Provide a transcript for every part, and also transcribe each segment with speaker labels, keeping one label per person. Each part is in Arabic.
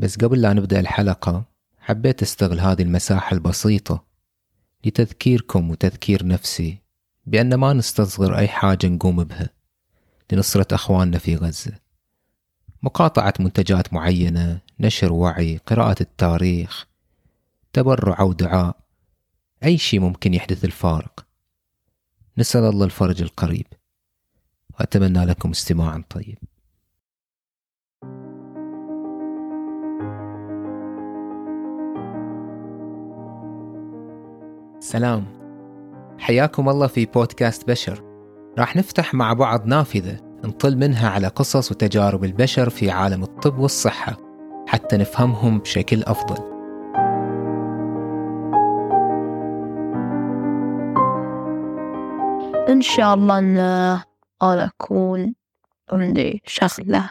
Speaker 1: بس قبل لا نبدأ الحلقة حبيت أستغل هذه المساحة البسيطة لتذكيركم وتذكير نفسي بأن ما نستصغر أي حاجة نقوم بها لنصرة أخواننا في غزة. مقاطعة منتجات معينة نشر وعي قراءة التاريخ تبرع أو دعاء أي شيء ممكن يحدث الفارق. نسأل الله الفرج القريب. وأتمنى لكم استماعا طيب. سلام. حياكم الله في بودكاست بشر. راح نفتح مع بعض نافذة نطل منها على قصص وتجارب البشر في عالم الطب والصحة حتى نفهمهم بشكل أفضل.
Speaker 2: إن شاء الله أنا أكون عندي شغلة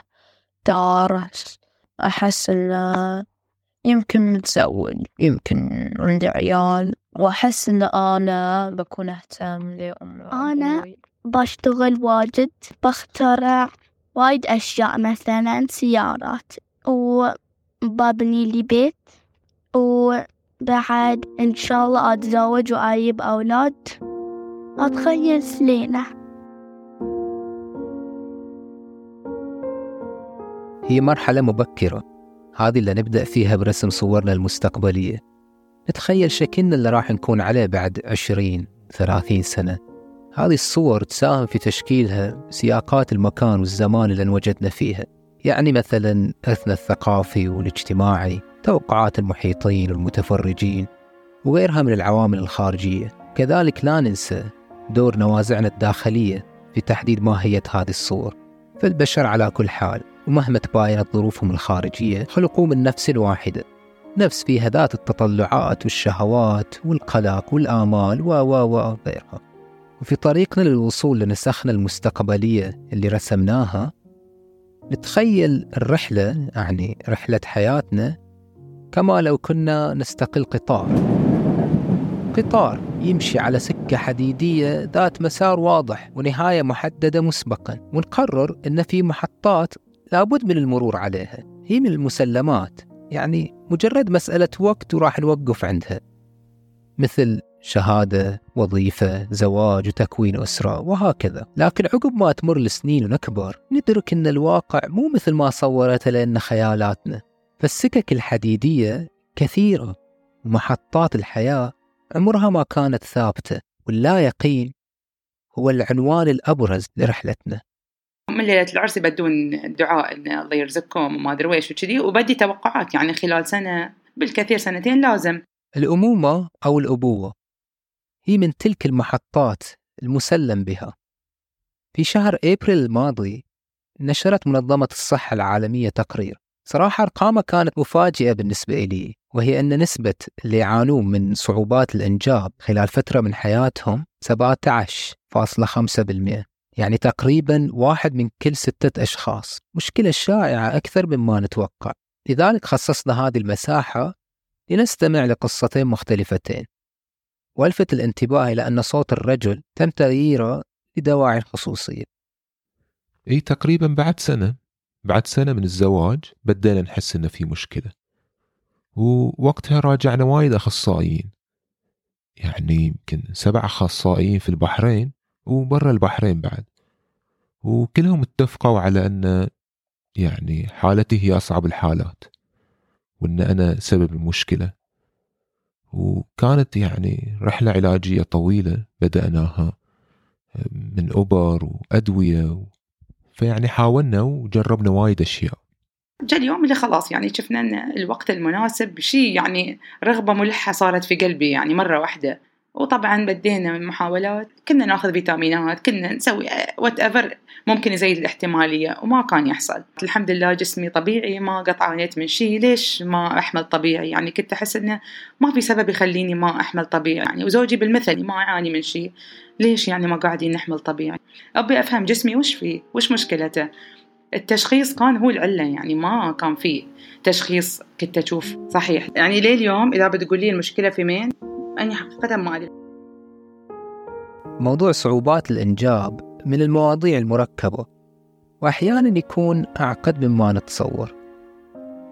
Speaker 2: دارس أحس إن يمكن متزوج يمكن عندي عيال وأحس إن أنا بكون أهتم لأمي
Speaker 3: أنا
Speaker 2: وأبوي.
Speaker 3: بشتغل واجد بخترع وايد أشياء مثلا سيارات وببني لي بيت وبعد إن شاء الله أتزوج وأجيب أولاد. أتخيل سليلة
Speaker 1: هي مرحلة مبكرة. هذه اللي نبدأ فيها برسم صورنا المستقبلية. نتخيل شكلنا اللي راح نكون عليه بعد عشرين ثلاثين سنة. هذه الصور تساهم في تشكيلها سياقات المكان والزمان اللي انوجدنا فيها. يعني مثلا إرثنا الثقافي والاجتماعي توقعات المحيطين والمتفرجين وغيرها من العوامل الخارجية. كذلك لا ننسى دور نوازعنا الداخلية في تحديد ماهية هذه الصور. فالبشر على كل حال ومهما تباينت ظروفهم الخارجية خلقوا من نفس واحدة نفس فيها ذات التطلعات والشهوات والقلق والآمال و و و غيرها. وفي طريقنا للوصول لنسخنا المستقبلية اللي رسمناها نتخيل الرحلة يعني رحلة حياتنا كما لو كنا نستقل قطار. قطار يمشي على سكة حديدية ذات مسار واضح ونهاية محددة مسبقا ونقرر أن في محطات لابد من المرور عليها. هي من المسلمات يعني مجرد مسألة وقت وراح نوقف عندها. مثل شهادة وظيفة زواج وتكوين أسرة وهكذا. لكن عقب ما تمر السنين ونكبر ندرك أن الواقع مو مثل ما صورته لنا خيالاتنا. فالسكك الحديدية كثيرة ومحطات الحياة عمرها ما كانت ثابتة واللا يقين هو العنوان الأبرز لرحلتنا.
Speaker 4: من ليلة العرس يبدون دعاء إن الله يرزقكم وما أدري ويش وكذي وبدي توقعات يعني خلال سنة بالكثير سنتين لازم.
Speaker 1: الأمومة أو الأبوة هي من تلك المحطات المسلم بها. في شهر أبريل الماضي نشرت منظمة الصحة العالمية تقرير صراحة أرقامها كانت مفاجئة بالنسبة لي وهي أن نسبة اللي يعانون من صعوبات الإنجاب خلال فترة من حياتهم 17.5% يعني تقريبا واحد من كل ستة أشخاص. مشكلة شائعة أكثر مما نتوقع. لذلك خصصنا هذه المساحة لنستمع لقصتين مختلفتين. وألفت الانتباه إلى أن صوت الرجل تم تغييره لدواعي خصوصية.
Speaker 5: إي تقريبا بعد سنة. بعد سنة من الزواج بدينا نحس إنه في مشكلة. ووقتها راجعنا وايد أخصائيين. يعني يمكن سبع أخصائيين في البحرين وبرا البحرين بعد. وكلهم اتفقوا على إن يعني حالتي هي أصعب الحالات وإن أنا سبب المشكلة. وكانت يعني رحلة علاجية طويلة بدأناها من أبر وأدوية فيعني حاولنا وجربنا وايد أشياء.
Speaker 4: جاء اليوم اللي خلاص يعني شفنا الوقت المناسب شيء يعني رغبة ملحة صارت في قلبي يعني مرة واحدة. وطبعا بدينا من محاولات كنا ناخذ فيتامينات كنا نسوي whatever ممكن يزيد الاحتمالية وما كان يحصل. الحمد لله جسمي طبيعي ما قد عانيت من شيء ليش ما أحمل طبيعي؟ يعني كنت أحس إنه ما في سبب يخليني ما أحمل طبيعي. يعني وزوجي بالمثل ما يعاني من شيء ليش يعني ما قاعدين نحمل طبيعي؟ أبي أفهم جسمي وش فيه؟ وش مشكلته؟ التشخيص كان هو العلة يعني ما كان في تشخيص كنت أشوف صحيح. يعني ليه اليوم إذا بتقول لي المشكلة في مين؟ أنا حقيقة ما أدري.
Speaker 1: موضوع صعوبات الإنجاب من المواضيع المركبة وأحيانا يكون أعقد مما نتصور.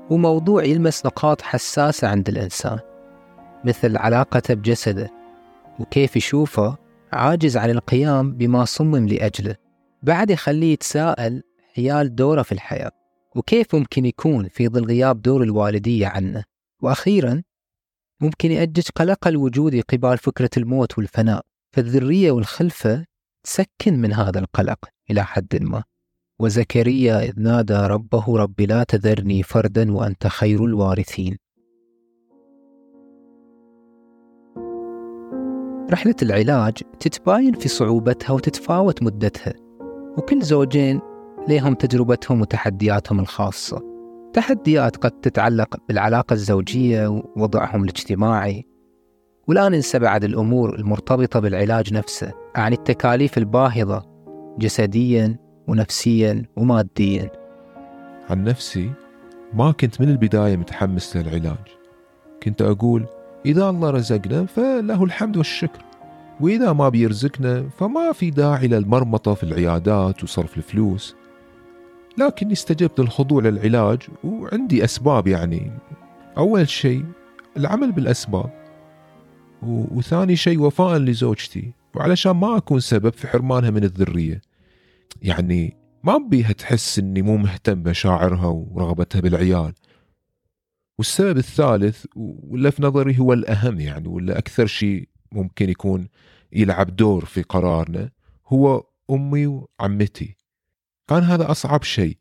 Speaker 1: وموضوع يلمس نقاط حساسة عند الإنسان مثل علاقته بجسده وكيف يشوفه عاجز عن القيام بما صمم لأجله. بعد يخليه يتساءل حيال دوره في الحياة وكيف ممكن يكون في ظل غياب دور الوالدية عنه. وأخيرا ممكن يأجج قلق الوجود قبال فكرة الموت والفناء فالذرية والخلفة تسكن من هذا القلق إلى حد ما. وزكريا إذ نادى ربه رب لا تذرني فردا وأنت خير الوارثين. رحلة العلاج تتباين في صعوبتها وتتفاوت مدتها وكل زوجين لهم تجربتهم وتحدياتهم الخاصة. تحديات قد تتعلق بالعلاقة الزوجية ووضعهم الاجتماعي. ولا ننسى بعد الأمور المرتبطة بالعلاج نفسه عن التكاليف الباهظة جسديا ونفسيا وماديا.
Speaker 5: عن نفسي ما كنت من البداية متحمس للعلاج. كنت أقول إذا الله رزقنا فله الحمد والشكر. وإذا ما بيرزقنا فما في داعي للمرمطة في العيادات وصرف الفلوس. لكني استجبت للخضوع للعلاج وعندي أسباب يعني. أول شيء العمل بالأسباب. وثاني شيء وفاء لزوجتي. وعلشان ما أكون سبب في حرمانها من الذرية. يعني ما بيها تحس إني مو مهتم بمشاعرها ورغبتها بالعيال. والسبب الثالث ولا في نظري هو الأهم يعني ولا أكثر شيء ممكن يكون يلعب دور في قرارنا هو أمي وعمتي. كان هذا أصعب شيء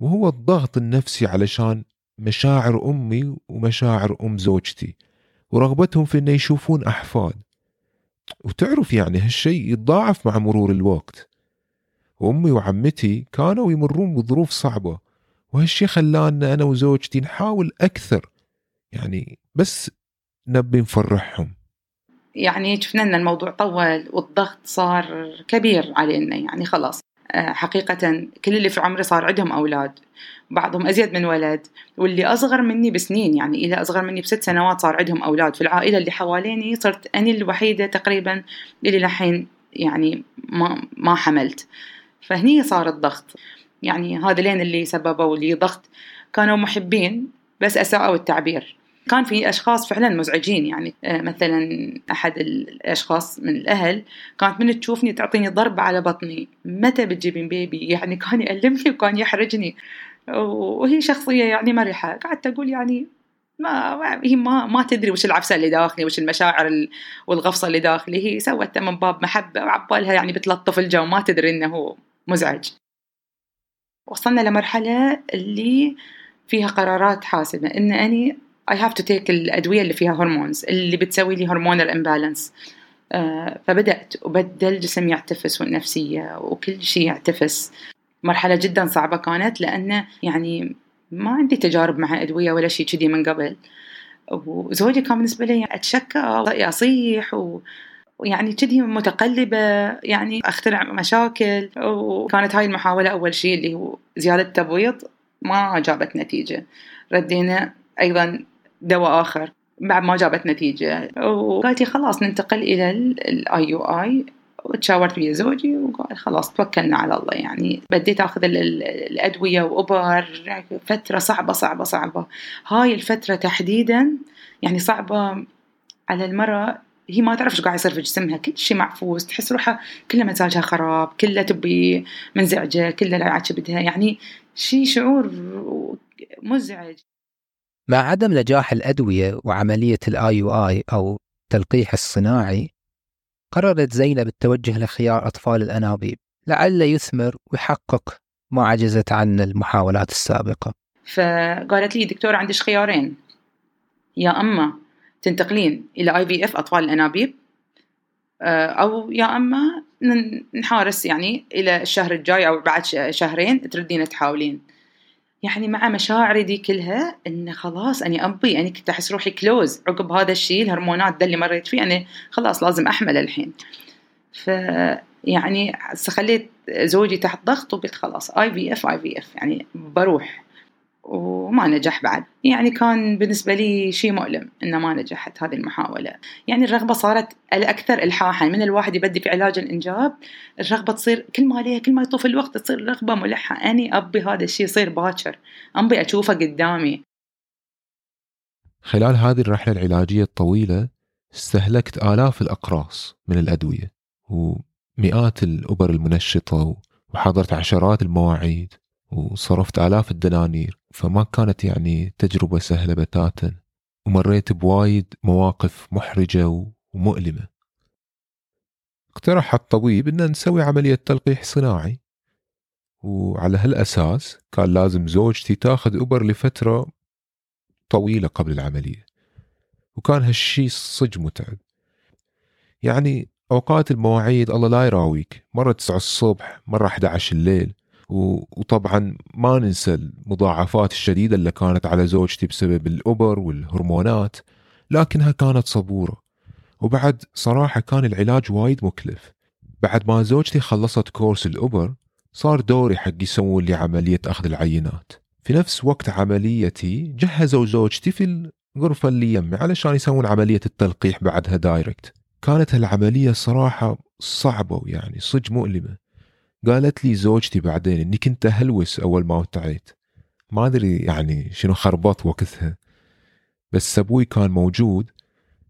Speaker 5: وهو الضغط النفسي علشان مشاعر أمي ومشاعر أم زوجتي ورغبتهم في أن يشوفون أحفاد. وتعرف يعني هالشيء يتضاعف مع مرور الوقت. وأمي وعمتي كانوا يمرون بظروف صعبة وهالشي خلانا أنا وزوجتي نحاول أكثر يعني بس نبي نفرحهم.
Speaker 4: يعني شفنا إن الموضوع طول والضغط صار كبير علينا يعني خلاص. حقيقة كل اللي في عمري صار عندهم أولاد. بعضهم أزيد من ولد. واللي أصغر مني بسنين يعني إلى أصغر مني بست سنوات صار عندهم أولاد. في العائلة اللي حواليني صرت أنا الوحيدة تقريبا اللي لحين يعني ما ما حملت. فهني صار الضغط يعني هذا لين اللي سببوا لي ضغط. كانوا محبين بس أساءوا التعبير. كان في أشخاص فعلا مزعجين يعني آه، مثلا أحد الأشخاص من الأهل كانت من تشوفني تعطيني ضربه على بطني. متى بتجيبين بيبي؟ يعني كان يألمني وكان يحرجني. وهي شخصية يعني مرحة. قعدت أقول يعني ما هي ما ما تدري وش العفسة اللي داخلي وش المشاعر والغفصة اللي داخلي. هي سوتها من باب محبة وعبالها يعني بتلطف الجو ما تدري إنه مزعج. وصلنا لمرحلة اللي فيها قرارات حاسمة. إن أني I have to take الأدوية اللي فيها هرمونز اللي بتسوي لي هرمونال امبالانس آه فبدأت وبدأ الجسم يعتفس والنفسية وكل شيء يعتفس. مرحلة جدا صعبة كانت لأن يعني ما عندي تجارب مع أدوية ولا شيء كذي من قبل. وزوجي كان بالنسبة لي أتشكى أصيح و... ويعني كذي متقلبة يعني أخترع مشاكل. وكانت هاي المحاولة أول شيء اللي هو زيادة تبويض ما جابت نتيجة. ردينا أيضا دواء آخر بعد ما جابت نتيجة. وقالت لي خلاص ننتقل إلى ال IUI وتشاورت ويا زوجي وقال خلاص توكلنا على الله يعني. بديت آخذ الأدوية وابر فترة صعبة صعبة صعبة. هاي الفترة تحديدا يعني صعبة على المرأة. هي ما تعرف إيش قاعد يصير في جسمها. كل شيء معفوس تحس روحها كلها مزاجها خراب كلها تبي منزعجة كلها لا بدها يعني شيء شعور مزعج.
Speaker 1: مع عدم نجاح الأدوية وعملية الآي يو آي أو التلقيح الصناعي قررت زينب التوجه لخيار أطفال الأنابيب لعل يثمر ويحقق ما عجزت عنه المحاولات السابقة.
Speaker 4: فقالت لي دكتور عندش خيارين. يا أما تنتقلين إلى IVF أطفال الأنابيب آه، أو يا أما نحارس يعني إلى الشهر الجاي أو بعد شهرين تردين تحاولين. يعني مع مشاعري دي كلها انه خلاص أني أبي أني كنت أحس روحي close عقب هذا الشيء الهرمونات ده اللي مريت فيه أنا خلاص لازم أحمل الحين. ف يعني خليت زوجي تحت ضغط وقلت خلاص اي في اف اي في اف يعني بروح. وما نجح بعد. يعني كان بالنسبة لي شيء مؤلم إنه ما نجحت هذه المحاولة. يعني الرغبة صارت الأكثر إلحاحا. من الواحد يبدي في علاج الإنجاب الرغبة تصير كل ما عليها كل ما يطوف الوقت تصير رغبة ملحة. أني أبي هذا الشيء يصير باكر. أبي أشوفه قدامي.
Speaker 5: خلال هذه الرحلة العلاجية الطويلة استهلكت آلاف الأقراص من الأدوية ومئات الأبر المنشطة وحضرت عشرات المواعيد وصرفت آلاف الدنانير. فما كانت يعني تجربة سهلة بتاتا ومريت بوايد مواقف محرجة ومؤلمة. اقترح الطبيب ان نسوي عملية تلقيح صناعي. وعلى هالأساس كان لازم زوجتي تاخذ أبر لفترة طويلة قبل العملية. وكان هالشي صج متعب. يعني أوقات المواعيد الله لا يراويك. مرة 9 الصبح مرة 11 الليل. وطبعا ما ننسى المضاعفات الشديدة اللي كانت على زوجتي بسبب الأبر والهرمونات لكنها كانت صبورة. وبعد صراحة كان العلاج وايد مكلف. بعد ما زوجتي خلصت كورس الأبر صار دوري حق يسوون لي عملية أخذ العينات. في نفس وقت عمليتي جهزوا زوجتي في الغرفة اللي يمي علشان يسوون عملية التلقيح بعدها دايركت. كانت هالعملية صراحة صعبة ويعني صج مؤلمة. قالت لي زوجتي بعدين إني كنت أهلوس أول ما وتعيت. ما أدري يعني شنو خربط وقتها. بس أبوي كان موجود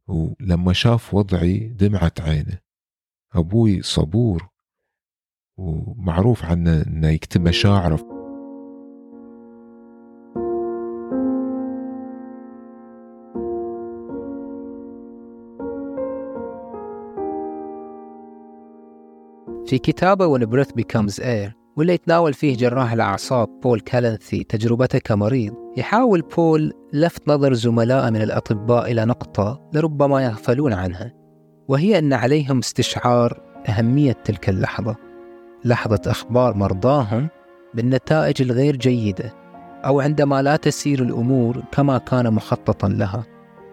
Speaker 5: ولما شاف وضعي دمعت عينه. أبوي صبور ومعروف عنه إنه يكتب مشاعره.
Speaker 1: في كتابة When Breath Becomes Air واللي يتناول فيه جراح الأعصاب بول كالنثي تجربته كمريض يحاول بول لفت نظر زملائه من الأطباء إلى نقطة لربما يغفلون عنها وهي أن عليهم استشعار أهمية تلك اللحظة. لحظة أخبار مرضاهم بالنتائج الغير جيدة أو عندما لا تسير الأمور كما كان مخططا لها.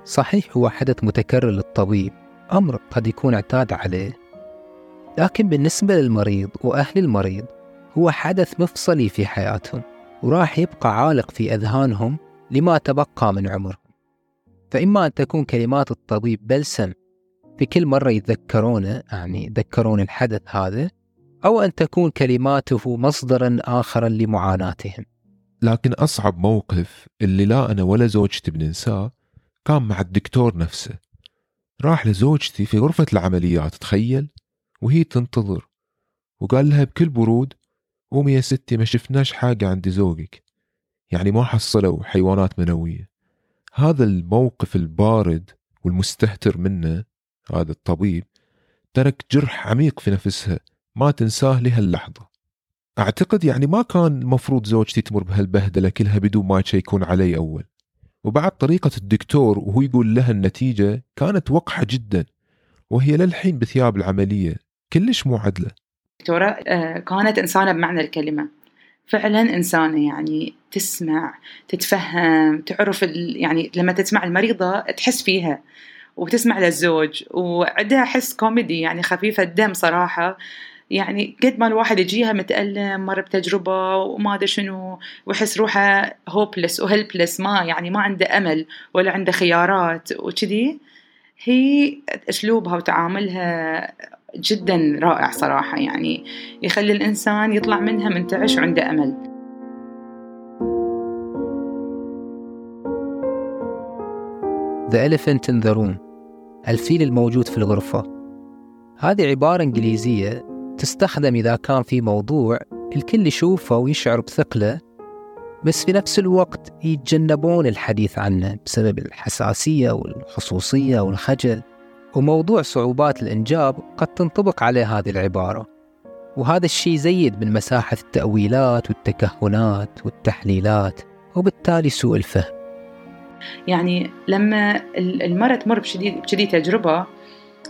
Speaker 1: صحيح هو حدث متكرر للطبيب أمر قد يكون اعتاد عليه. لكن بالنسبة للمريض وأهل المريض هو حدث مفصلي في حياتهم وراح يبقى عالق في أذهانهم لما تبقى من عمرهم. فإما أن تكون كلمات الطبيب بلسم في كل مرة يتذكرونه يعني يتذكرون الحدث هذا أو أن تكون كلماته مصدرا آخرا لمعاناتهم.
Speaker 5: لكن أصعب موقف اللي لا أنا ولا زوجتي بننساه كان مع الدكتور نفسه. راح لزوجتي في غرفة العمليات تخيل؟ وهي تنتظر. وقال لها بكل برود قومي يا ستي ما شفناش حاجة عند زوجك. يعني ما حصلوا حيوانات منوية. هذا الموقف البارد والمستهتر منه هذا الطبيب ترك جرح عميق في نفسها ما تنساه لهاللحظة. أعتقد يعني ما كان المفروض زوجتي تمر بهالبهدلة كلها بدون ما يكون علي أول. وبعد طريقة الدكتور وهو يقول لها النتيجة كانت وقحة جدا وهي للحين بثياب العملية. كلش مو عدلة
Speaker 4: دكتورة آه، كانت إنسانة بمعنى الكلمة. فعلا إنسانة يعني تسمع تتفهم تعرف يعني لما تسمع المريضة تحس فيها وتسمع للزوج وعندها حس كوميدي يعني خفيفة الدم صراحة. يعني قد ما الواحد يجيها متألم مر بتجربة وما أدري شنو ويحس روحه hopeless و helpless ما يعني ما عنده أمل ولا عنده خيارات وكذي. هي أسلوبها وتعاملها جدا رائع صراحة يعني يخلي الإنسان يطلع منها منتعش وعنده أمل.
Speaker 1: The Elephant in the Room الفيل الموجود في الغرفة. هذه عبارة إنجليزية تستخدم إذا كان في موضوع الكل يشوفه ويشعر بثقله بس في نفس الوقت يتجنبون الحديث عنه بسبب الحساسية والخصوصية والخجل. وموضوع صعوبات الإنجاب قد تنطبق عليه هذه العبارة. وهذا الشيء زيد من مساحة التأويلات والتكهنات والتحليلات وبالتالي سوء الفهم.
Speaker 4: يعني لما المرأة تمر بشدي تجربة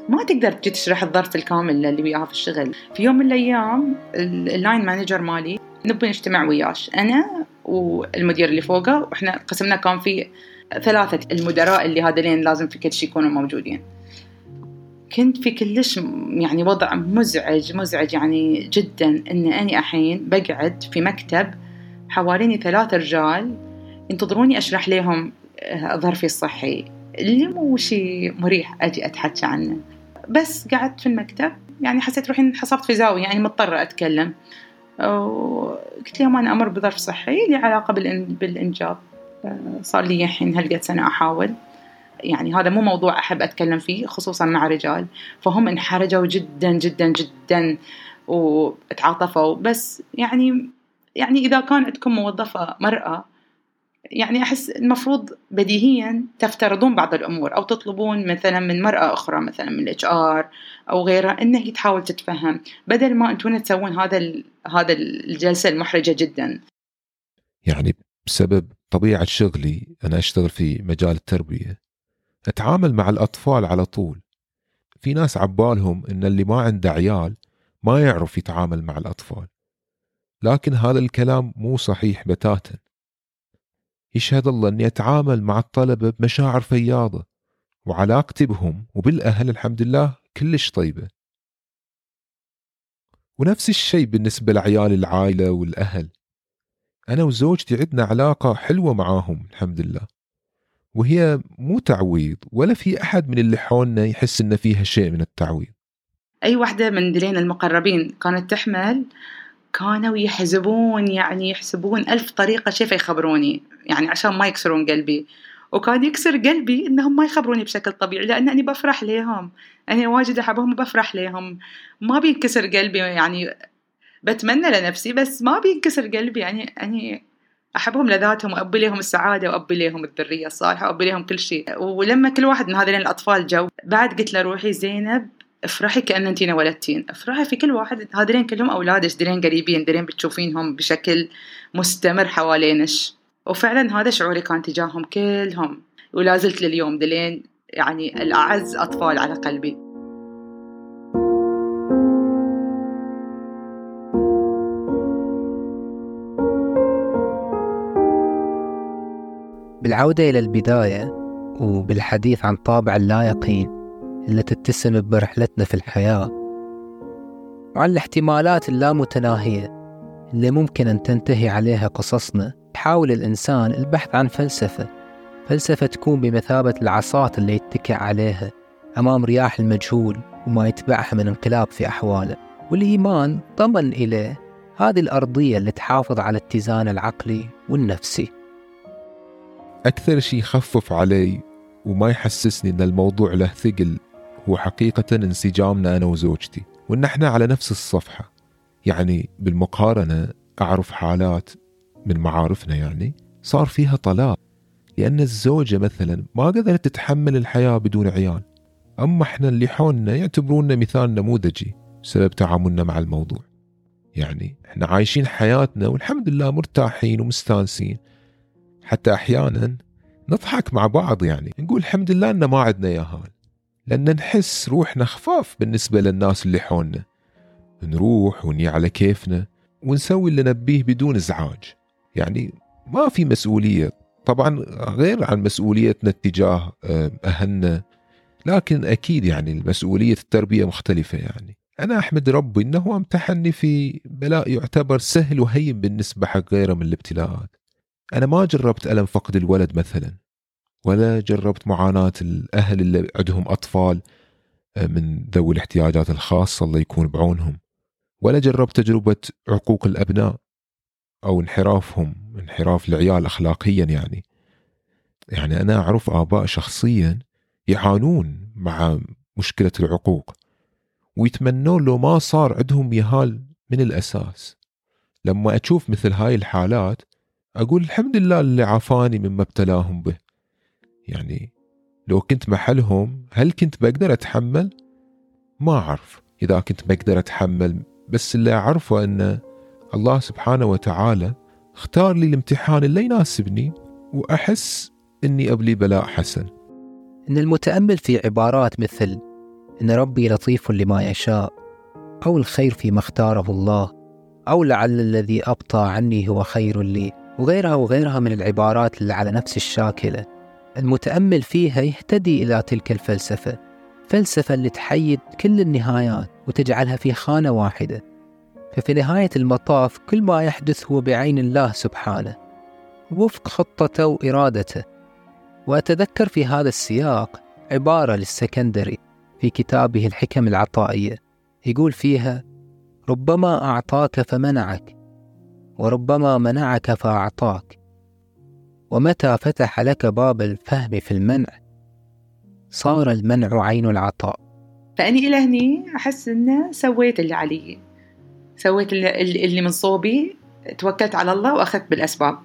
Speaker 4: ما تقدر تجي تشرح الظرف الكامل اللي وياها في الشغل. في يوم من الأيام ال line manager مالي نبي نجتمع وياش. أنا والمدير اللي فوقه وإحنا قسمنا كان في ثلاثة المدراء اللي هذولين لازم في كل شيء يكونوا موجودين. كنت في كلش يعني وضع مزعج مزعج يعني جدا إن أني الحين بقعد في مكتب حواليني ثلاث رجال ينتظروني أشرح لهم آه، ظرفي الصحي. اللي مو شيء مريح أجي أتحكى عنه. بس قعدت في المكتب يعني حسيت روحي انحصرت في زاوية يعني مضطرة أتكلم. وقلت لهم أنا أمر بظرف صحي لي علاقة بالانجاب آه، صار لي الحين هالقد سنة أحاول. يعني هذا مو موضوع أحب أتكلم فيه خصوصا مع رجال. فهم انحرجوا جدا جدا جدا وتعاطفوا بس يعني يعني إذا كان عندكم موظفة مرأة يعني أحس المفروض بديهيا تفترضون بعض الأمور. أو تطلبون مثلا من مرأة أخرى مثلا من الإتش آر أو غيرها إنها هي تحاول تتفهم. بدل ما أنتون تسوون هذا هذا الجلسة المحرجة جدا.
Speaker 5: يعني بسبب طبيعة شغلي أنا أشتغل في مجال التربية. أتعامل مع الأطفال على طول. في ناس عبالهم إن اللي ما عنده عيال ما يعرف يتعامل مع الأطفال. لكن هذا الكلام مو صحيح بتاتا. يشهد الله أني أتعامل مع الطلبة بمشاعر فياضة وعلاقتي بهم وبالأهل الحمد لله كلش طيبة. ونفس الشيء بالنسبة لعيال العائلة والأهل. أنا وزوجتي عندنا علاقة حلوة معاهم الحمد لله. وهي مو تعويض ولا في أحد من اللي حولنا يحس إن فيها شيء من التعويض.
Speaker 4: أي وحدة من دلين المقربين كانت تحمل كانوا يحزبون يعني يحسبون ألف طريقة كيف يخبروني يعني عشان ما يكسرون قلبي. وكان يكسر قلبي إنهم ما يخبروني بشكل طبيعي لأن أنا بفرح ليهم. أنا واجد أحبهم وبفرح ليهم. ما بينكسر قلبي يعني بتمنى لنفسي بس ما بينكسر قلبي. يعني يعني أحبهم لذاتهم وأبي لهم السعادة وأبي لهم الذرية الصالحة وأبي لهم كل شيء. ولما كل واحد من هذين الأطفال جو بعد قلت له روحي زينب افرحي كأن انتينا ولدتين افرحي في كل واحد. هذين كلهم اولادش دلين قريبين؟ دلين بتشوفينهم بشكل مستمر حوالينش. وفعلا هذا شعوري كان تجاههم كلهم. ولا زلت لليوم دلين يعني الأعز أطفال على قلبي.
Speaker 1: بالعودة إلى البداية وبالحديث عن طابع اللا يقين اللي تتسم برحلتنا في الحياة وعن الاحتمالات اللامتناهية اللي ممكن أن تنتهي عليها قصصنا يحاول الإنسان البحث عن فلسفة فلسفة تكون بمثابة العصات اللي يتكئ عليها أمام رياح المجهول وما يتبعها من انقلاب في أحواله. والإيمان ضمن إليه هذه الأرضية اللي تحافظ على اتزان العقلي والنفسي.
Speaker 5: أكثر شيء يخفف علي وما يحسسني أن الموضوع له ثقل هو حقيقة انسجامنا أنا وزوجتي. وأن إحنا على نفس الصفحة. يعني بالمقارنة أعرف حالات من معارفنا يعني صار فيها طلاق. لأن الزوجة مثلا ما قدرت تتحمل الحياة بدون عيال. أما إحنا اللي حولنا يعتبرونا مثال نموذجي بسبب تعاملنا مع الموضوع. يعني إحنا عايشين حياتنا والحمد لله مرتاحين ومستانسين. حتى أحيانا نضحك مع بعض يعني نقول الحمد لله أن ما عندنا ياهال لأن نحس روحنا خفاف بالنسبة للناس اللي حولنا. نروح وني على كيفنا ونسوي اللي نبيه بدون إزعاج. يعني ما في مسؤولية. طبعا غير عن مسؤوليتنا اتجاه آه، أهلنا لكن أكيد يعني المسؤولية التربية مختلفة يعني. أنا أحمد ربي أنه امتحني في بلاء يعتبر سهل وهين بالنسبة حق غيره من الابتلاءات. أنا ما جربت ألم فقد الولد مثلا ولا جربت معاناة الأهل اللي عندهم أطفال آه، من ذوي الاحتياجات الخاصة الله يكون بعونهم ولا جربت تجربة عقوق الأبناء أو انحرافهم انحراف العيال أخلاقيا يعني. يعني أنا أعرف آباء شخصيا يعانون مع مشكلة العقوق ويتمنون لو ما صار عندهم يهال من الأساس. لما أشوف مثل هاي الحالات أقول الحمد لله اللي عافاني مما ابتلاهم به. يعني لو كنت محلهم هل كنت بقدر أتحمل؟ ما أعرف. إذا كنت بقدر أتحمل بس اللي أعرفه أن الله سبحانه وتعالى اختار لي الامتحان اللي يناسبني وأحس أني أبلي بلاء حسن.
Speaker 1: إن المتأمل في عبارات مثل إن ربي لطيف لما يشاء أو الخير فيما اختاره الله أو لعل الذي أبطى عني هو خير لي. وغيرها وغيرها من العبارات اللي على نفس الشاكلة. المتأمل فيها يهتدي إلى تلك الفلسفة فلسفة اللي تحيد كل النهايات وتجعلها في خانة واحدة. ففي نهاية المطاف كل ما يحدث هو بعين الله سبحانه وفق خطته وإرادته. وأتذكر في هذا السياق عبارة للسكندري في كتابه الحكم العطائية يقول فيها ربما أعطاك فمنعك وربما منعك فأعطاك. ومتى فتح لك باب الفهم في المنع؟ صار المنع عين العطاء.
Speaker 4: فأني إلى هني أحس انه سويت اللي علي. سويت اللي, من صوبي توكلت على الله وأخذت بالأسباب.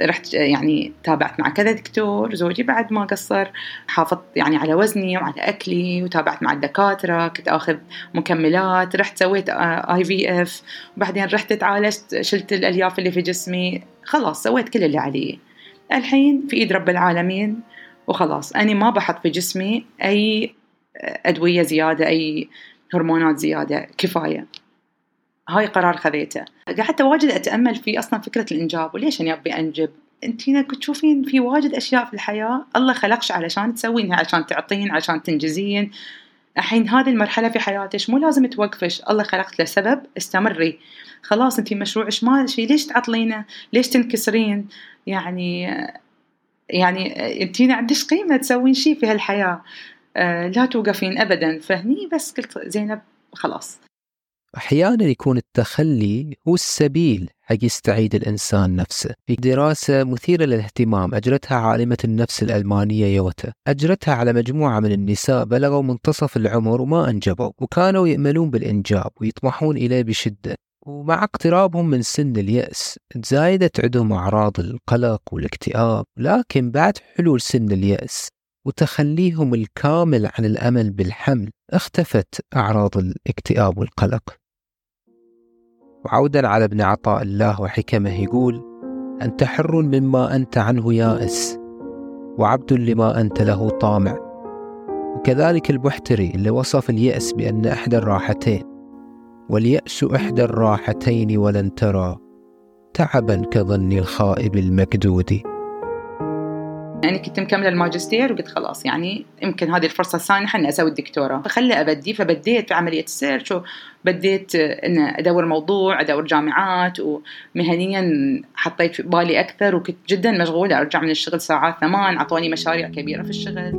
Speaker 4: رحت يعني تابعت مع كذا دكتور زوجي بعد ما قصر حافظت يعني على وزني وعلى أكلي وتابعت مع الدكاترة كنت أخذ مكملات رحت سويت IVF وبعدين رحت تعالجت شلت الألياف اللي في جسمي خلاص سويت كل اللي علي. الحين في إيد رب العالمين وخلاص. أنا ما بحط في جسمي أي أدوية زيادة أي هرمونات زيادة كفاية. هاي قرار خذيته. قعدت واجد أتأمل في أصلا فكرة الإنجاب وليش أنا أبي أنجب؟ انتينا تشوفين في واجد أشياء في الحياة الله خلقش علشان تسوينها عشان تعطين عشان تنجزين. الحين هذه المرحلة في حياتك مو لازم توقفش الله خلقت له سبب استمري. خلاص انتي مشروعش ماشي ليش تعطلينه؟ ليش تنكسرين؟ يعني يعني انتينا عندك قيمة تسوين شيء في هالحياة. آه، لا توقفين ابدا فهني بس قلت زينب خلاص.
Speaker 1: أحيانا يكون التخلي هو السبيل حق يستعيد الإنسان نفسه. في دراسة مثيرة للاهتمام أجرتها عالمة النفس الألمانية يوتا. أجرتها على مجموعة من النساء بلغوا منتصف العمر وما أنجبوا وكانوا يأملون بالإنجاب ويطمحون إليه بشدة. ومع اقترابهم من سن اليأس تزايدت عندهم أعراض القلق والاكتئاب لكن بعد حلول سن اليأس وتخليهم الكامل عن الأمل بالحمل اختفت أعراض الاكتئاب والقلق. وعودا على ابن عطاء الله وحكمه يقول أنت حر مما أنت عنه يائس وعبد لما أنت له طامع. وكذلك البحتري اللي وصف اليأس بأن إحدى الراحتين واليأس إحدى الراحتين ولن ترى تعبا كظن الخائب المكدود.
Speaker 4: يعني كنت مكملة الماجستير وقلت خلاص يعني يمكن هذه الفرصة السانحة إني أسوي الدكتوراه. فخلي أبدي فبديت في عمليه السيرش وبديت إن أدور موضوع أدور جامعات ومهنيا حطيت في بالي أكثر وكنت جدا مشغولة أرجع من الشغل ساعات ثمان أعطوني مشاريع كبيرة في الشغل.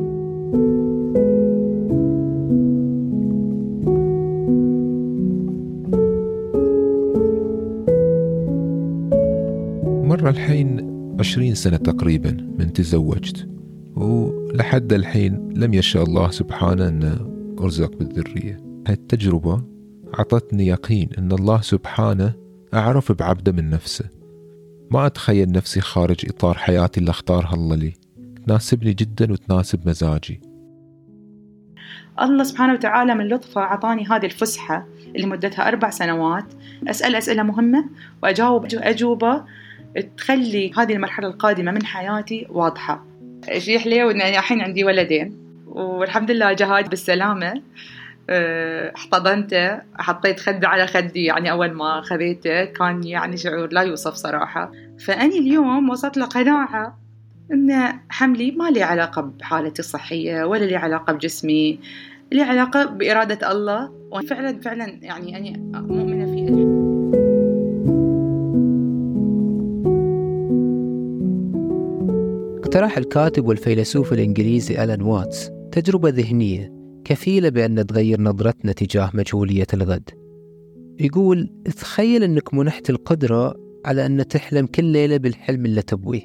Speaker 5: مرة الحين عشرين سنة تقريبا من تزوجت ولحد الحين لم يشاء الله سبحانه أن أرزق بالذرية. هاي التجربة أعطتني يقين أن الله سبحانه أعرف بعبده من نفسه. ما أتخيل نفسي خارج إطار حياتي اللي أختارها الله لي. تناسبني جدا وتناسب مزاجي.
Speaker 4: الله سبحانه وتعالى من لطفه أعطاني هذه الفسحة اللي مدتها أربع سنوات. أسأل أسئلة مهمة وأجاوب أجوبة. تخلي هذه المرحلة القادمة من حياتي واضحة. شيء حليو إن الحين عندي ولدين. والحمد لله جهاد بالسلامة. احتضنته حطيت خده على خدي يعني أول ما خذيته كان يعني شعور لا يوصف صراحة. فأني اليوم وصلت لقناعة أن حملي ما لي علاقة بحالتي الصحية ولا لي علاقة بجسمي لي علاقة بإرادة الله. وفعلا فعلا يعني أنا مؤمنة فيه
Speaker 1: اقترح الكاتب والفيلسوف الإنجليزي ألان واتس تجربة ذهنية كفيلة بأن تغير نظرتنا تجاه مجهولية الغد. يقول تخيل أنك منحت القدرة على أن تحلم كل ليلة بالحلم اللي تبويه.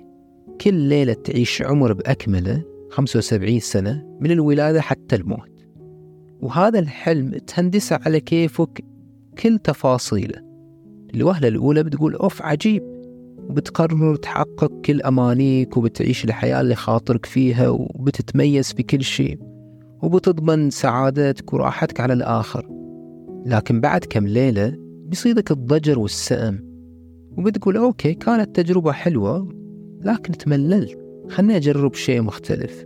Speaker 1: كل ليلة تعيش عمر بأكمله 75 سنة من الولادة حتى الموت. وهذا الحلم تهندسه على كيفك كل تفاصيله. الوهلة الأولى بتقول أوف عجيب. وبتقرر تحقق كل أمانيك وبتعيش الحياة اللي خاطرك فيها وبتتميز في كل شيء. وبتضمن سعادتك وراحتك على الآخر. لكن بعد كم ليلة بيصيدك الضجر والسأم. وبتقول أوكي كانت تجربة حلوة لكن تمللت. خلني أجرب شيء مختلف.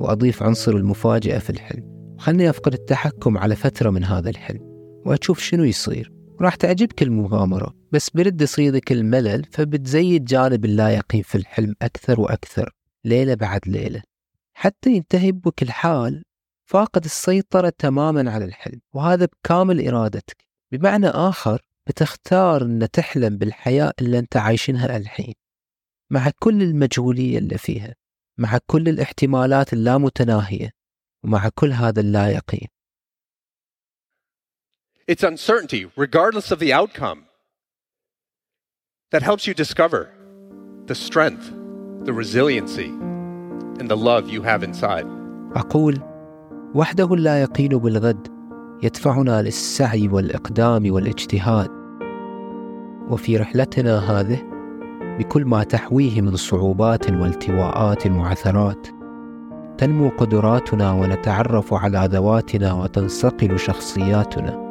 Speaker 1: وأضيف عنصر المفاجأة في الحلم. خلني أفقد التحكم على فترة من هذا الحلم. وأشوف شنو يصير. وراح تعجبك المغامرة بس برد يصيدك الملل فبتزيد جانب اللا يقين في الحلم أكثر وأكثر ليلة بعد ليلة. حتى ينتهي بك الحال فاقد السيطرة تماما على الحلم وهذا بكامل إرادتك بمعنى آخر بتختار أن تحلم بالحياة اللي أنت عايشينها الحين مع كل المجهولية اللي فيها مع كل الاحتمالات اللامتناهية ومع كل هذا اللا يقين
Speaker 6: It's uncertainty, regardless of the outcome, that helps you discover the strength the resiliency, and the love you have inside.
Speaker 1: أقول وحده لا يقين بالغد يدفعنا للسعي والإقدام والاجتهاد. وفي رحلتنا هذه بكل ما تحويه من صعوبات والتواءات وعثرات تنمو قدراتنا ونتعرف على ذواتنا وتنصقل شخصياتنا.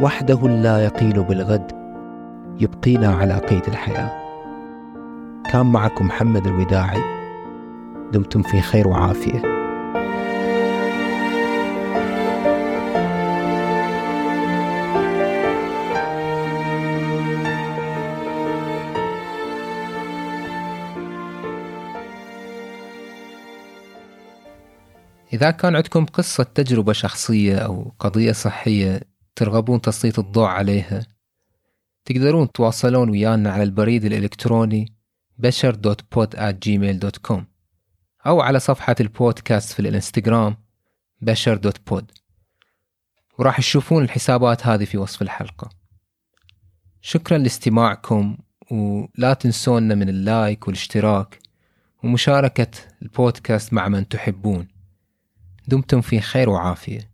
Speaker 1: وحده لا يقين بالغد يبقينا على قيد الحياة. كان معكم محمد الوداعي. دمتم في خير وعافية. إذا كان عندكم قصة تجربة شخصية أو قضية صحية ترغبون تسليط الضوء عليها تقدرون تواصلون ويانا على البريد الإلكتروني بشر.pod@gmail.com أو على صفحة البودكاست في الإنستغرام بشر.pod وراح تشوفون الحسابات هذه في وصف الحلقة. شكرا لاستماعكم ولا تنسونا من اللايك والاشتراك ومشاركة البودكاست مع من تحبون. دمتم في خير وعافية.